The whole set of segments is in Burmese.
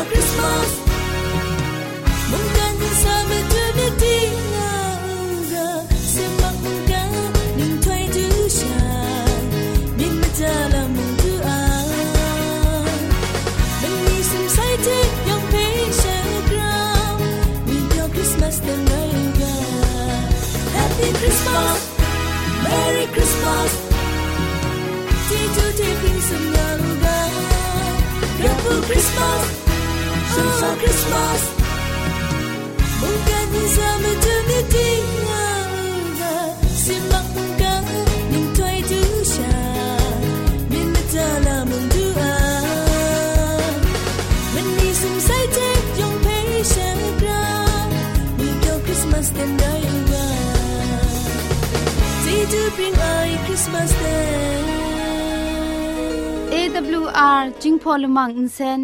Christmas. จิงพอลมังอินเซน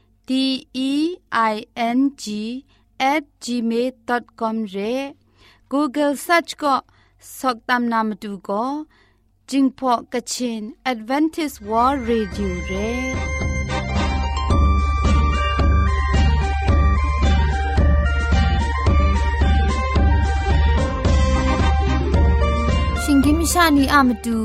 D E I N G at gmail.com ရဲ Google search ก็สกตามนามดูก็จิงพอกะชิน Advantage World Radio เรชิงกิมชานีอามดู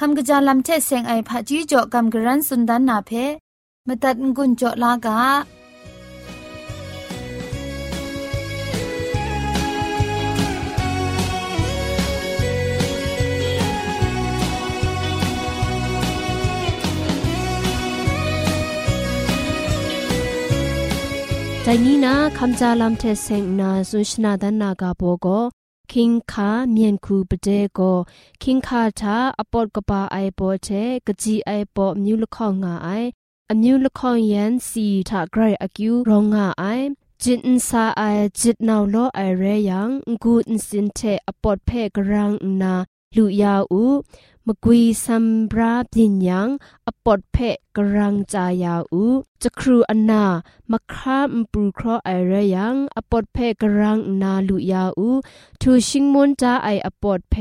คำกะจาลัมเทเซงไอผาจีจ่อคำกะรันสุนดันนาเพมตัดงุนจ่อลากาတိုင်နီနာခမ်ဂျာလမ်တေဆင်နာဇုရှနာဒန်နာကဘောကို คิงคาเมียนคูปเดโกคิงคาทาอปอดกบาไอปอเทกจีไอปอมิวละข้องงาไออมิวละข้องยันสีทาไกรอกิวรองงาไอจิตนซาไอจิตนาวโลไอเรยังกูอินสินเทอปอดเพกรังนา ลุยาอูมกุยซัมบราปิญญังอปอดเพกรังจายาอูจะครูอนามะครามปูครอไอเรยังอปอดเพกรังนาลุยาอูทูชิงมอนจาไออปอดเพ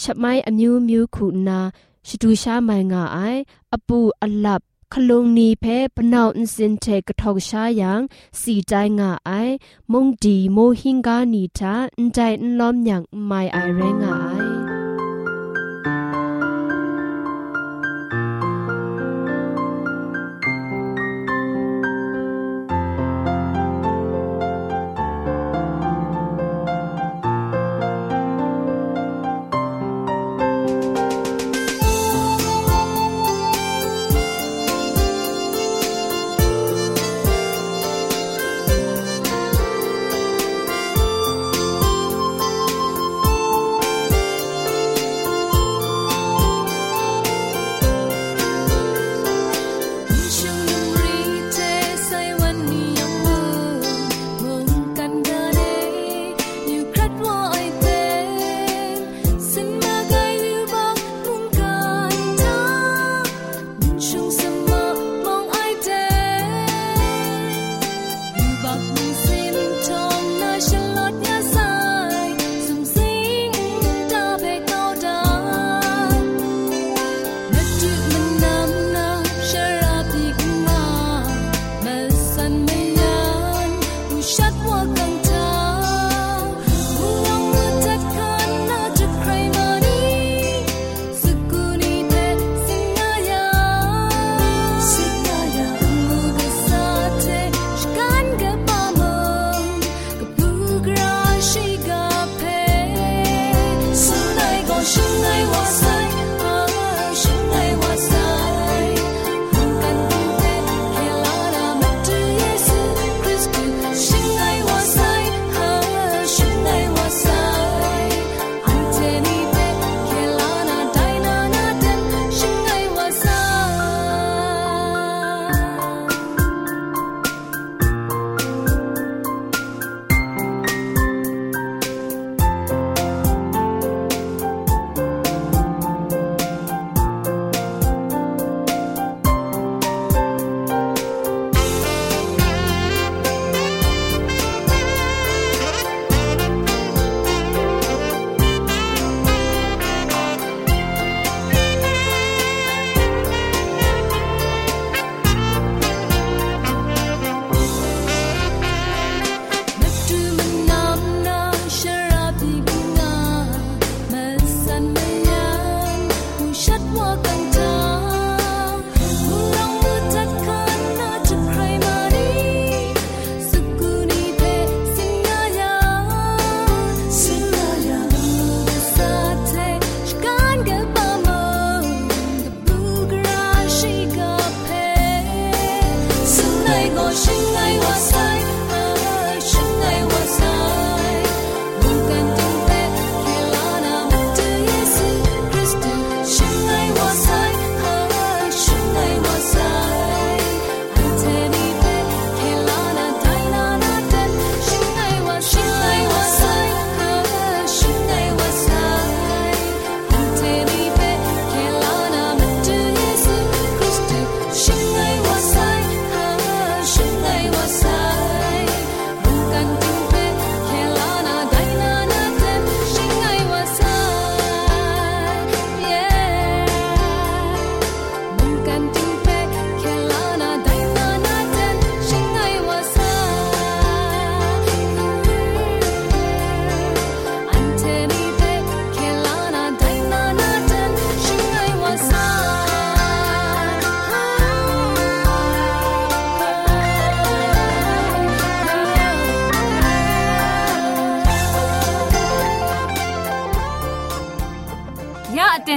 ชะไมอมิวมิวคูนาชตูชาไมงาไออปูอลับခလုံနီဖဲပနောက်အစင်တဲ့ကထောက်ရှာယံစီတိုင်းငါအိုင်မုန်ဒီမိုဟင်ကာနီတာအန်တိုင်လောမ်ညံမိုင်အိုင်ရဲငါအို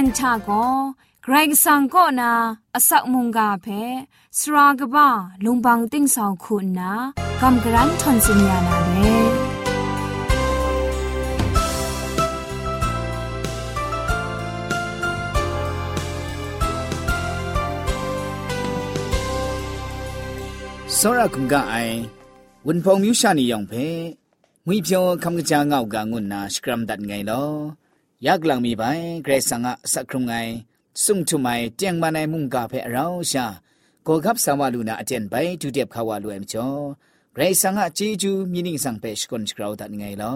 င်ชาก็ ไกรสังก็นาอสักมุงกาเพสรากบ้าลุงบังติ้งสองคุณนากำกรันทนสัญญานาเรစောရကုံကအိုင်ဝန်ဖုံမြူရှာနေယောင်ဖဲငွေပြောခမ်ကကြာငောက်ကငွန်းနာစကရမ်ဒတ်ငိုင်လော ยากลังมีไปเกรสังะสักครุงไงสุ่งทุไมเจียงมาในมุงกาเพเราชาโกกับสาวาลูนาเจนไปจูเดียบขาวาลูเอ็มจอเกรสังะจีจูมีนิ่งสังเพชคนสกราวตัดไงลอ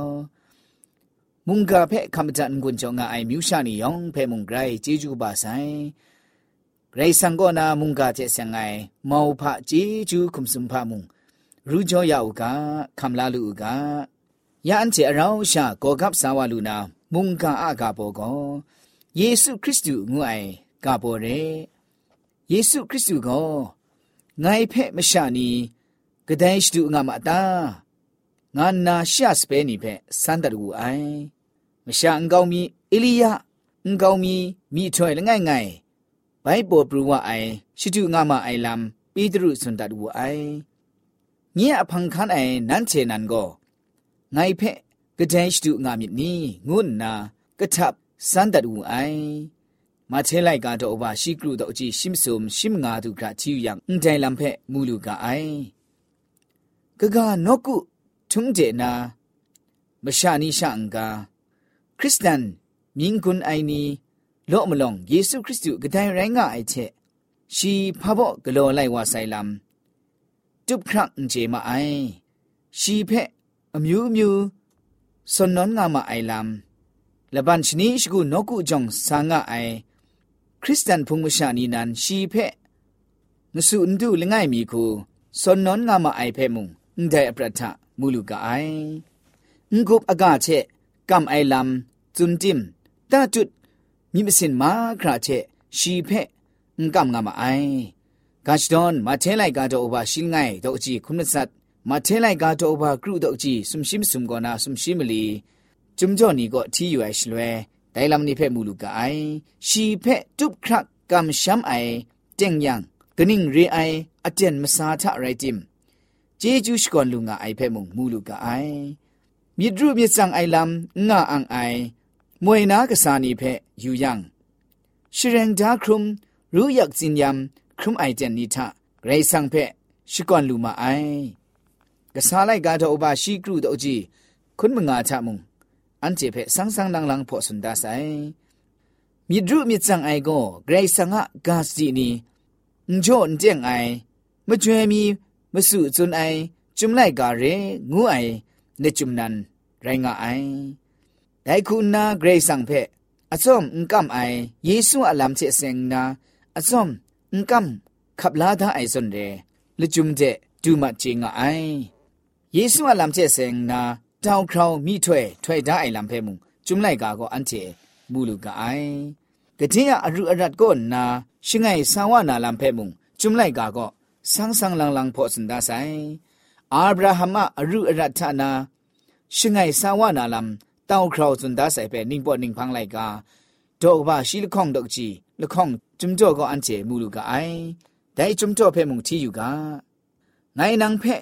มุงกาเพคำจันกุญจงไอมิวชานิยองเพมุงไกรจีจูบาไซเรสังก็นามุงกาเจสังไงมาวพะจีจูคุมสุมพามุงรู้จ่อยาวกาคำลาลูกายานเจเราชาโกกับสาวาลูนา မုန်ကာအကာပေါ်ကောယေရှုခရစ်သူငွအိုင်ကာပေါ်ရဲယေရှုခရစ်သူကောငိုင်ဖက်မရှာနီဂဒိုင်းသူငါမအတာငါနာရှာစပဲနီဖက်စန္တတူအိုင်မရှာအကောင်မီအေလိယအကောင်မီမိထွယ်လငိုင်ငိုင်ဘိုင်ပေါ်ပရူဝအိုင်ရှိသူငါမအိုင်လမ်ပေတရုစွန်တတူအိုင်ညအဖန်ခန်းအိုင်နန်းချေနန်ကောငိုင်ဖက် กระเดชดูงามยินี้งุนนากระทับสันตัดอูไอมาเทไลกาโตอบาชิกรูโตอจิชิมซุมชิมงาดูกระจิวยังอุนไดลัมเพมูลูกาไอกะกานกุทุงเจนามชานิชาอังกาคริสเตนมิงกุนไอนีโลอมลองเยซูคริสต์กระไดแรงาไอเชชีพะบอกกะโลไลวาไซลัมจุบครั้งเจมาไอชีเพอမျိုးမျိုး สนนงามาไอลำละบันชนิชกูนกุจงสางะไอ คริสเตียนพุงมชานีนันชีเพะงสุนดูลง่ายมีคูสนนงามาไอเพมุงได้อประทะมูลูกไองกุบอากาเชกำไอลำจุนจิมตาจุดมิมสินมาคราเชชีเพะงกำงามาไอกาชดอนมาเทไลกาโดอบาชิลง่ายโดจีคุมนสัตว์ มาเทไลกาโตอบากรุโตจีสุมชิมสุมกอนาสุมชิมลีจุมจ่อนี่ก็ที่อยู่ไอชลเวไดลำนี่เพมูลูกาไอชีเพตุบครักกำช้ำไอเจงยังกนิ่งเรไออเจนมาซาทะไรจิมเจจูชกอนลุงาไอเพมุงมูลูกาไอมิดรูมิสังไอลำงาอังไอมวยนากษานีเพอยู่ยังชเรงดาครุมรู้อยากจินยำครุมไอเจนนิทะไรสังเพชิกอนลูมาไอ กษาไลกาโตอบาชีกรูโตจีคุณมงาชะมุงอันเจเพสังสังลังลังพอสุนดาไซมิดรูมิจังไอโกไกรสังะกาสจีนีนโจนเจงไอมจวยมีมสุจุนไอจุมไลกาเรงูไอเนจุมนันไรงะไอไดคุณนาเกรซังเพอซอมอุกัมไอเยซูอัลัมเชเซงนาอซอมอุกัมขับลาดาไอซอนเรละจุมเจดูมาจิงไอ ယေရှုအလမ်ချက်စင်နာတောင်ခေါမိထွဲထွဲဒါအိုင်လမ်ဖဲမှုကျွမ်လိုက်ကာကိုအန်တီမူလူကအိုင်ကတိယအရူအရတ်ကိုနာရှိငိုင်ဆန်ဝနာလမ်ဖဲမှုကျွမ်လိုက်ကာကိုဆန်းဆန်းလန်းလန်းဖို့စင်ဒါဆိုင်အာဗြဟမအရူအရတ်ထနာရှိငိုင်ဆန်ဝနာလမ်တောင်ခေါစင်ဒါဆိုင်ပဲနင်းပေါ်နင်းဖန်းလိုက်ကာဒေါကဘာရှိလခေါင်ဒေါကကြီးလခေါင်ကျွမ်ကြောကိုအန်တီမူလူကအိုင်ဒိုင်ကျွမ်ကြောဖဲမှုချီယူကနိုင်နန်းဖဲ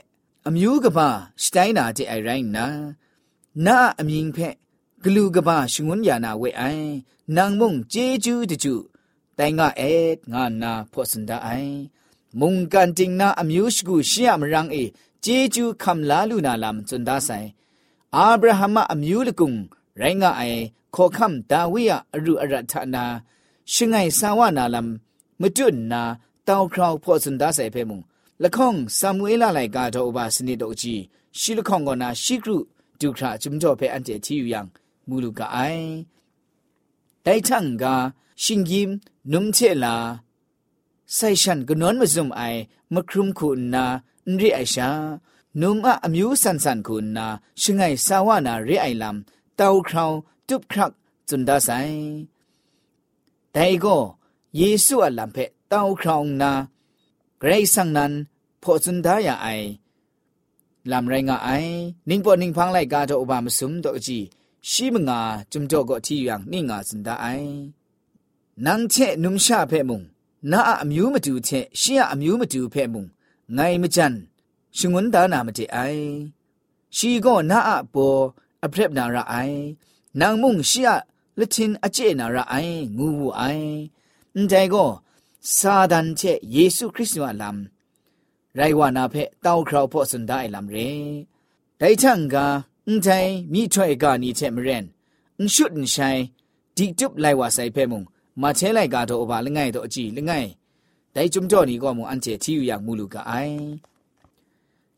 အမျိုးကဘာစတိုင်းနာတဲ့အိုင်ရိုင်းနာနာအမြင်ဖက်ဂလူကဘာရှငွန်းယာနာဝဲအိုင်နန်မုံဂျေဂျူးတကျူတိုင်ကအဲငါနာဖော့စန်ဒအိုင်မုန်ကန်တင်နာအမျိုးရှိကူရှီယမရန်အေဂျေဂျူးခမ်လာလူနာလမ်စွန်ဒါဆိုင်အာဗြဟမအမျိုးလကုံရိုင်းကအိုင်ခေါ်ခမ်ဒါဝိယအရုအရထနာရှငိုင်ဆာဝနာလမ်မတွတ်နာတောင်ခေါဖော့စန်ဒါဆိုင်ဖဲမုံ လခေါင်ဆာမွေလာလိုက်ကတော့ဘာစနစ်တော့ကြီးရှိလခေါင်ကနာရှိကရုဒုခရာဂျုံတော့ဖဲအန်တဲချီယူယံမူလူကအိုင်တိုင်ချန်ကရှင်ဂင်နုံချေလာဆိုင်ရှန်ကနွန်မဇုံအိုင်မခရုမ်ခုနာရိအရှာနုံအအမျိုးဆန်ဆန်ခုနာရှငိုင်ဆာဝနာရိအိုင်လမ်တောက်ခေါင်တုပ်ခရက်ဇွန်ဒါဆိုင်တိုင်ကိုယေရှုအလံဖဲတောက်ခေါင်နာဂရိတ်ဆန်နန် ဖောစန်ဒါယာအိုင်လမ်ရိုင်းငါအိုင်နင်းပေါ်နင်းဖန်းလိုက်ကားတော့ဘာမစုံတော့ကြည့်ရှိမငါจุมတော့ကိုအထီရန်နင်းငါစန်ဒါအိုင်နန်းချက်နုံရှာဖဲ့မုံနာအမျိုးမတူချက်ရှင်းအမျိုးမတူဖဲ့မုံငိုင်မကြန်ရှင်ဝန်ဒါနာမတိအိုင်ရှိကောနာအပေါ်အဖရက်နာရအိုင်နောင်မုံရှိယလက်ချင်းအကျဲနာရအိုင်ငူဝအိုင်အန်တိုင်ကောစာဒန်ချက်ယေရှုခရစ်တော်အလမ် ရိုင်ဝနာဖဲတောက်ခရောဖို့စန်ဒိုင်လမ်ရေဒိုင်ချန်ကအန်တိုင်မိထွဲ့ကနီချက်မရင်အန်ရှုဒန်ဆိုင်ဒီတုပ်လိုက်ဝဆိုင်ဖဲမုံမချဲလိုက်ကတော့ဘာလငိုင်တော့အကြည့်လငိုင်ဒိုင်ဂျုံတော့နီကောမအန်ချေတီယူယမူလူကအိုင်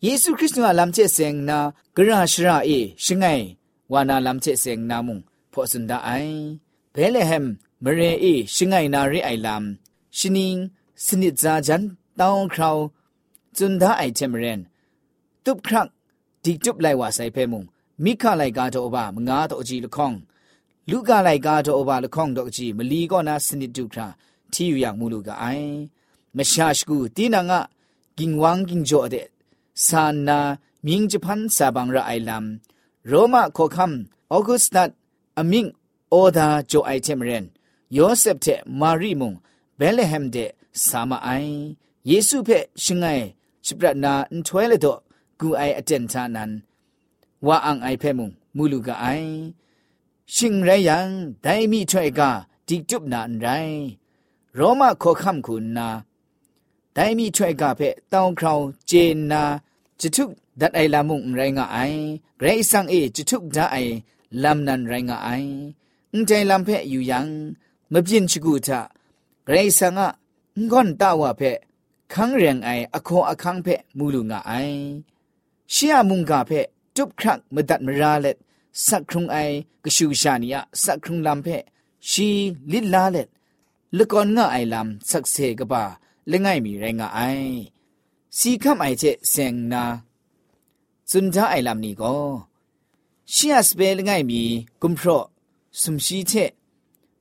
ယေရှုခရစ်တုအလမ်ချက်စ ेंग နာဂရရှရာအေရှငိုင်ဝါနာလမ်ချက်စ ेंग နာမုံဖို့စန်ဒအိုင်ဘဲလေဟမ်မရေအေရှငိုင်နာရဲအိုင်လမ်ရှနင်းစနစ်ဇာဂျန်တောင်းခရော จุนดาไอเทมเรนตุบครักดิจุบไลว่าไซเพมุงมิခလိုက်ကားတော့ဘာမငါတော့အကြီးလခေါင်လူကလိုက်ကားတော့ဘာလခေါင်တော့အကြီးမလီကောနာစနစ်တုခရာထီယူရမှုလူကအိုင်မရှာရှကူတီနာငါဂင်ဝမ်ဂင်ဂျိုတဲ့ဆာနာမြင်းဂျပန်စာဘန်ရအိုင်လမ်ရောမခိုခမ်အောဂုစတတ်အမင်းအော်ဒါဂျိုအိုင်တမ်ရန်ယောဆက်တဲ့မာရီမုံဘဲလဟမ်တဲ့ဆာမအိုင်ယေစုဖက်ရှင်ငိုင် ชิปรนาอันถวยเลยตัวกูไออเจนชานันว่าอังไอเพมุงมูลูกาไอชิงไรยังได้มีช่วยกาดิจุบนาอันไรโรมาขอคำคุณนาได้มีช่วยกาเพตองคราวเจนนาจะทุกดัดไอลามุงไรงาไอไรสังเอจะทุกดาไอลำนันไรงาไออุ้งใจลำเพอยู่ยังมเปลี่ยนชกู คังเรียงไออโคอคังเพมูลุงไอชียมุงกาเพจุบครักมดัดมราเล็ดสักครุงไอกชูชานิยะสักครุงลำเพชีลิลาเล็ดลกอนงะไอลำสักเซกบาเลงไงมีแรงไอสีคำไอเจเซงนาจุนท้าไอลำนี้ก็ชียสเปลงไงมีกุมพรสมชีเช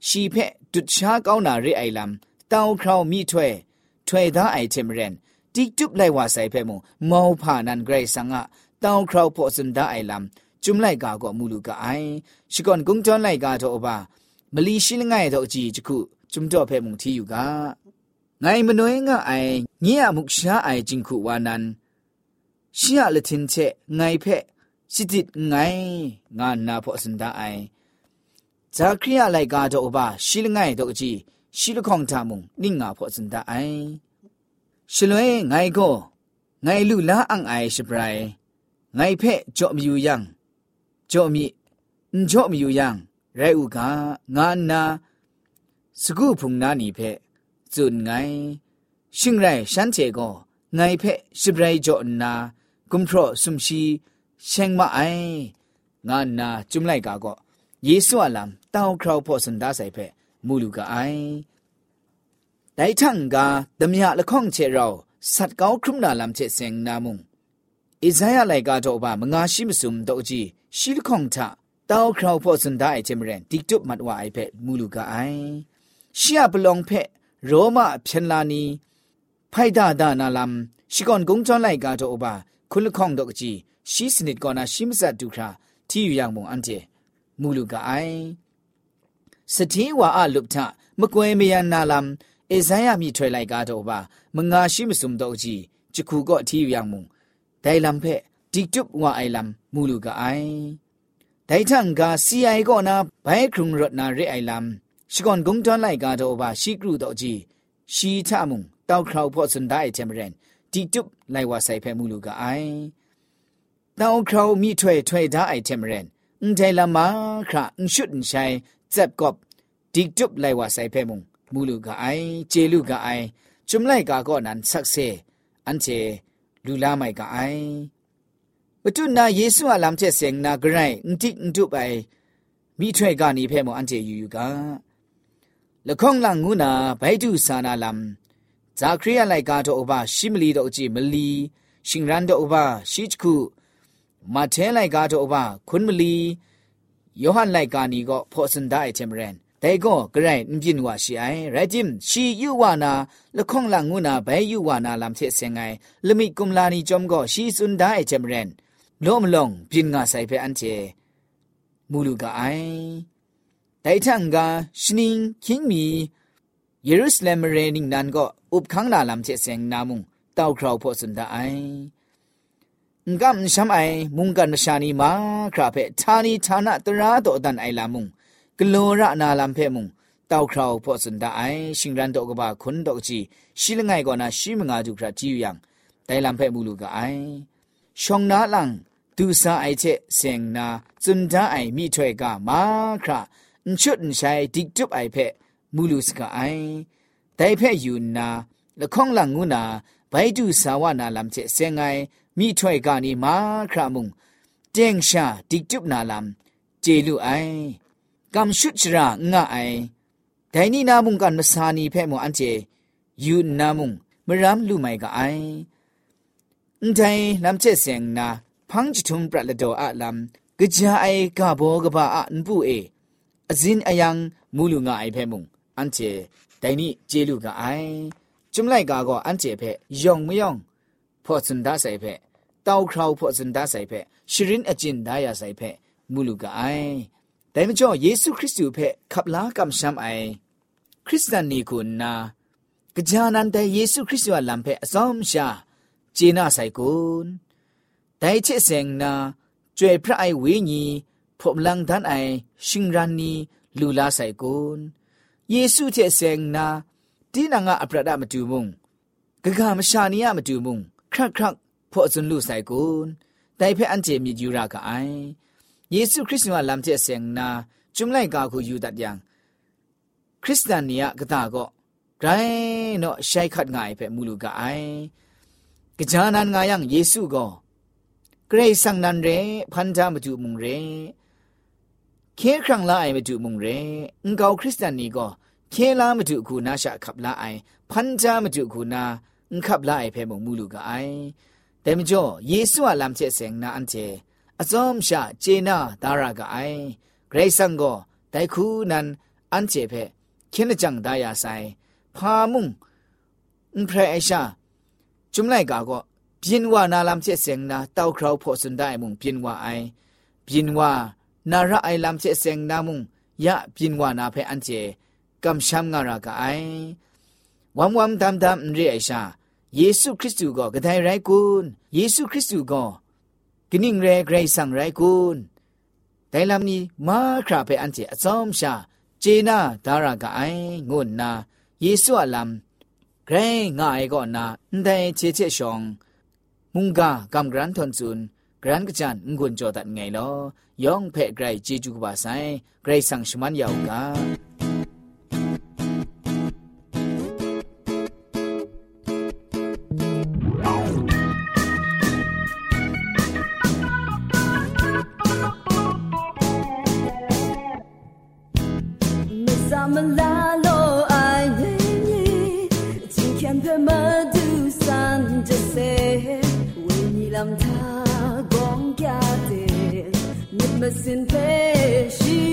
ชีเพจุดช้าเก้านาเรไอลำเต้าคราวมีถ้วย ထွေသားအိုင်ချင်ရန်တိတုပ်လိုက်ဝါဆိုင်ဖဲမှုမောဖာနန်ဂရိတ်ဆန်ငါတောင်းခရောဖို့စန်ဒါအိုင်လမ်จุมไลกาก็มูลูกาไอชิกอนกุงจอนไลกาโตอบามลีชิลง่ายโตจีจคุจุมจ่อเพ่มุงที่อยู่กาไงมนวยงะไอเงียมุกชาไอจิงคุวานันชิยละทินเชไงเพ่สิติดไงงานนาพอสันดาไอဇာခရိယလိုက်ကားတော့ဘာရှိလငိုင်တော့ကြည့် ရှိလခေါင်တာမုံနိငါဖို့စန်တအိုင်ရှလွဲငိုင်ကိုငိုင်လူလာအန်အိုင်ရှပရိုင်ငိုင်ဖက်ကြော့မြူယံကြော့မြကြော့မြူယံရဲဥကငါနာစကုဖုန်နာနီဖက်ဇွန်ငိုင်ရှင်ရိုင်ရှန်ချေကိုငိုင်ဖက်ရှပရိုင်ကြော့နာဂုံထရဆုမ်ရှိရှန်မအိုင်ငါနာจุမ်လိုက်ကာကောယေဆုအလမ်တောင်းခရောက်ဖို့စန်ဒါဆိုင်ဖက် မူလူကအိုင်ဒိုင်ထန်ကဒမြလခေါန့်ချေရောစတ်ကောက်ခရုမနာလမ်ချေစ ेंग နာမုံဣဇာယလိုက်ကတော့ဘာမငါရှိမစုံတော့ကြီးရှိလခေါန့်ထတောက်ခရောဖို့စန်ဒိုင်ချေမရင်တိတုမတ်ဝအိုင်ဖက်မူလူကအိုင်ရှီယပလောင်ဖက်ရောမဖြန်လာနီဖိုက်ဒါဒါနာလမ်ရှိကွန်ဂုံချွန်လိုက်ကတော့ဘာခုလခေါန့်တော့ကြီးရှိစနစ်ကောနာရှိမစတ်ဒုခရာတီယူယံမုံအန်တေမူလူကအိုင် စတိဝါအလုပထမကွဲမယနာလမ်အေဇိုင်းယမိထွဲလိုက်ကားတော့ပါမငါရှိမစုံတော့ကြီးချခုကောအထီးရံမုံဒိုင်လမ်ဖက်ဒီတုပ်ဝါအိုင်လမ်မူလူကအိုင်ဒိုင်ထန်ကစီအိုင်ကောနာဘိုင်ခရုံရတ်နာရဲအိုင်လမ်ရှိကွန်ဂုံတန်လိုက်ကားတော့ပါရှိကရုတော့ကြီးရှိထမုံတောက်ခရောဖို့စန်ဒိုင်ချမ်ရန်ဒီတုပ်လိုက်ဝါဆိုင်ဖက်မူလူကအိုင်တောက်ခရောမိထွဲထွဲသားအိုင်ချမ်ရန်အန်တိုင်လမာခရာအန်ရှုတ်န်ဆိုင် ဇက်ကပ်ဒီတုပ်လိုက်ဝဆိုင်ဖဲမုံမူလူကအိုင်ကျေလူကအိုင်จุมไลกาก็นันสักเซอันเจลูลาไม่กาไอวตุนาเยซูอะลำเจเสงนากระไรอุติอุตุไปมีถ้วยกานีเพ่มอันเจยูยูกาละข้องลังงูนาไปดูสานาลำจากครียไลกาโตอบาชิมลีโตจีมลีชิงรันโตอบาชิจคูมาเทไลกาโตอบาคุณมลี ယောဟန်လိုက်ကာနီကိုဖောစန်ဒိုင်ချင်မရန်แต่ก็กระไรนบินว่าชีไอไรจิมชียูวานาละคงลังงูนาไปยูวานาลำเทเสงไงละมิกุมลานีจอมก็ชีสุนได้เจมเรนโลมลงบินงาใส่ไปอันเจมูลูกาไอแต่ทั้งกาชนิงคิงมี เยรูซาเล็มเรนิงนันก็อุบขังนาลำเชเซงนามุงเต้าคราวพอสุนดาไองกัมชัมไอมุงกันชานีมาคราเพทานีทานะตราโตดั ငကမ်ရှမ်အိုင်မုန်ကန်ရှာနီမာခရာဖဲဌာနီဌာနတရာတော်တန်အိုင်လာမုန်ဂလောရနာလမ်ဖဲမုန်တောက်ခရောဖောစန်ဒအိုင်ရှင်ရန်တော့ကဘာခွန်းတော့ချီရှိလငိုင်ကောနာရှိမငါကျူခရာကြည့်ယံတိုင်လမ်ဖဲမူလူကအိုင်ရှောင်းနာလန်ဒူစာအိုက်ချက်စင်နာဇွန်ဒအိုင်မိထွဲကမာခရာအန်ချွတ်အန်ဆိုင်ဒစ်တုပ်အိုင်ဖဲမူလူစကအိုင်တိုင်ဖဲယူနာလခေါင္လငုနာဘိုင်ဒူစာဝနာလမ်ချက်စင်ငိုင် ไปดูสาวนาลำเชเซงไงမိထွဲ့ကနီမာခရမုံတင်းရှာတိတုနာလမ်เจลุไอกำชุดชรางะไอแต่นี่นามุงกันมาสานีเพ่มอันเจยูนามุงมรำลุไม่กะไออุ้งใจลำเจเสียงนาพังจิทุมปรัดละดออะลำกะจาไอกะบอกะบาอะนปุเออจินอายังมูลุงะไอเพ่มุงอันเจแต่นี่เจลุกะไอจุมไลกาก็อันเจเพ่ยองไม่ยอง ဖော့စန်ဒါဆိုင်ဖက်တောက်ခေါဖော့စန်ဒါဆိုင်ဖက်ရှရင်အကျင်ဒါယာဆိုင်ဖက်မူလူကအိုင်ဒါမှကြောင့်ယေရှုခရစ်သူဖက်ခပ်လာကမ်ရှမ်အိုင်ခရစ်စတန်နီကိုနာကြာနန်တဲ့ယေရှုခရစ်သူလမ်းဖက်အဆောင်ရှာဂျေနာဆိုင်ကွန်ဒိုင်ချစ်စင်နာကျွေဖရိုင်ဝင်းညီဖုံလန်ဒန်အိုင်ရှင်ရန်နီလူလာဆိုင်ကွန်ယေရှုချစ်စင်နာတင်းနာငါအပရဒမတူမုံဂဂမရှာနီယမတူမုံ ครักครักพอจนลู่ใส่กุนแต่เพื่อนเจมีอยู่รากไอเยซูคริสต์ว่าลำเจเสียงนาจุมไลกาคูอยู่ตัดยังคริสเตียนเนี่ยก็ตาก็ไรเนาะใช้ขัดง่ายไปมูลูกไอกจานันงายังเยซูก็เกรซังนันเรพันธามาจูมุงเรเคครั้งละไอมาจูมุงเรองเกาคริสเตียนนี่ก็เคลามาจูคูนาชะขับละไอพันธามาจูคูนา อุงขับละไอเพ่มงมูลูกไอแต่มจ่อเยซูอะลำเจเสงนาอันเจအစုံရှာဂျေနာဒါရကအိုင်ဂရိတ်ဆန်ကိုတိုင်ခုနန်အန်ချေဖဲခင်းကြံဒါယာဆိုင်ဖာမုံအန်ဖရဲအရှာจุมไลกาก็พินว่านาลำเชเสงนาเต้าคราวพอสุนได้มุงพินว่าไอพินว่านาระไอลำเชเสงนามุงยะพินว่านาเพอันเจกำช้ำงารากาไอวัมวัมดำดำเรียไอชา ယေရှုခရစ်သူကဂဒိုင်ရိုက်ကွန်းယေရှုခရစ်သူကဂနင်းရဲဂရိတ်ဆန်ရိုက်ကွန်းဒိုင်လမ်နီမာခရာပဲအန်တီအစုံရှာဂျေနာဒါရာကအိုင်ငုတ်နာယေရှုအလမ်ဂရိတ်ငါအေကောနာအန်တိုင်ချေချေရှောင်းမုန်ကာကမ်ဂရန်ထွန်ဇွန်ဂရန်ကချန်ငွန်ကြောဒတ်ငိုင်လောယောင်ဖဲဂရိတ်ဂျေဂျူကပါဆိုင်ဂရိတ်ဆန်ရှမန်ယောက်က ahsintei she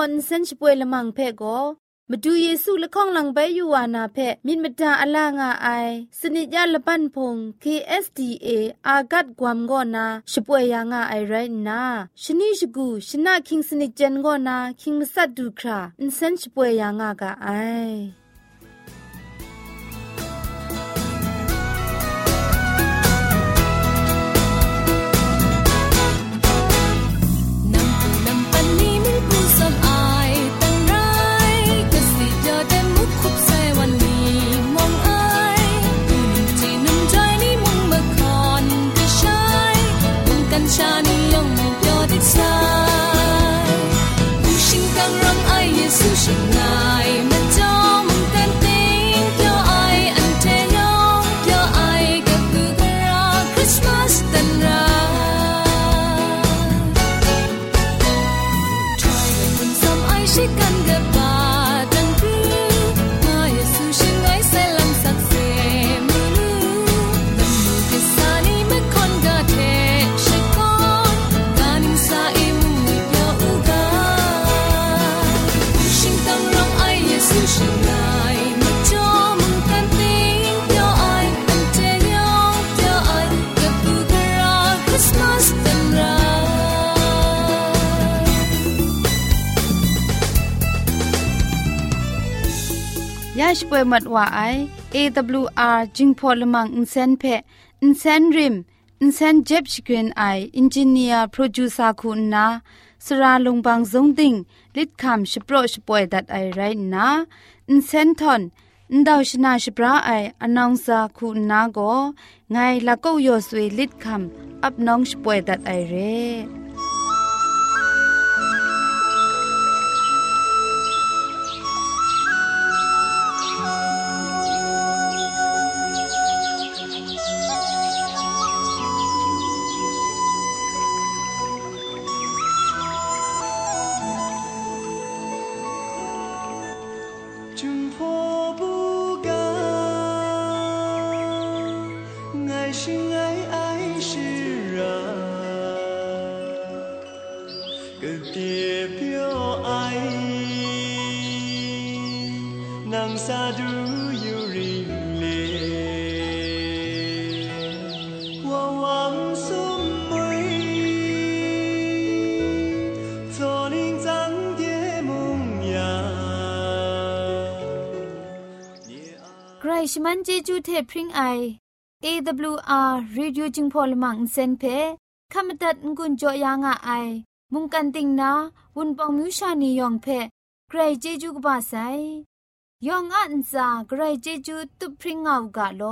อจิงพอนเซนช่วยละมังเพ่ก็มาดูเยซูละข้องหลังใบยูวานาเพ่มินมดาอลางาไอสนิจยาละปันพง KSDA อากัดกวมก็นาช่วยยางาไอไรนาชนิชกูชนะคิงสนิจเจนก็นาคิงมัสัดดูคราอินเซนช่วยยางากาไอ ป่วยมัดว่าไอ AWR จิงพอลมังอินเซนเพอินเซนริมอินเซนเจ็บชกรีนไออินจิเนียร์โปรดิวซาคุณนาสราลงบางซงติงลิดคำชโปรชป่วยดัดไอไรนาอินเซนทอนอินดาวชนาชปราไออนองซาคุณนาโกไงละก็ยอสวยลิดคำอับน้องชป่วยดัดไอเร่ cực địa biểu ai nàng xa đu yêu rì lệ hoa hoàng sớm mới cho nên rằng thế mong nhà Christ man jeju the pring ai AWR radio jingpol mang sen phe ขมตัดงุนจอยางอ้าย มุงกันติงนาวุนปองมิวชานียองเพใครเจจูกบาไซยองอันซาใครเจจูตุพริงเอากาโล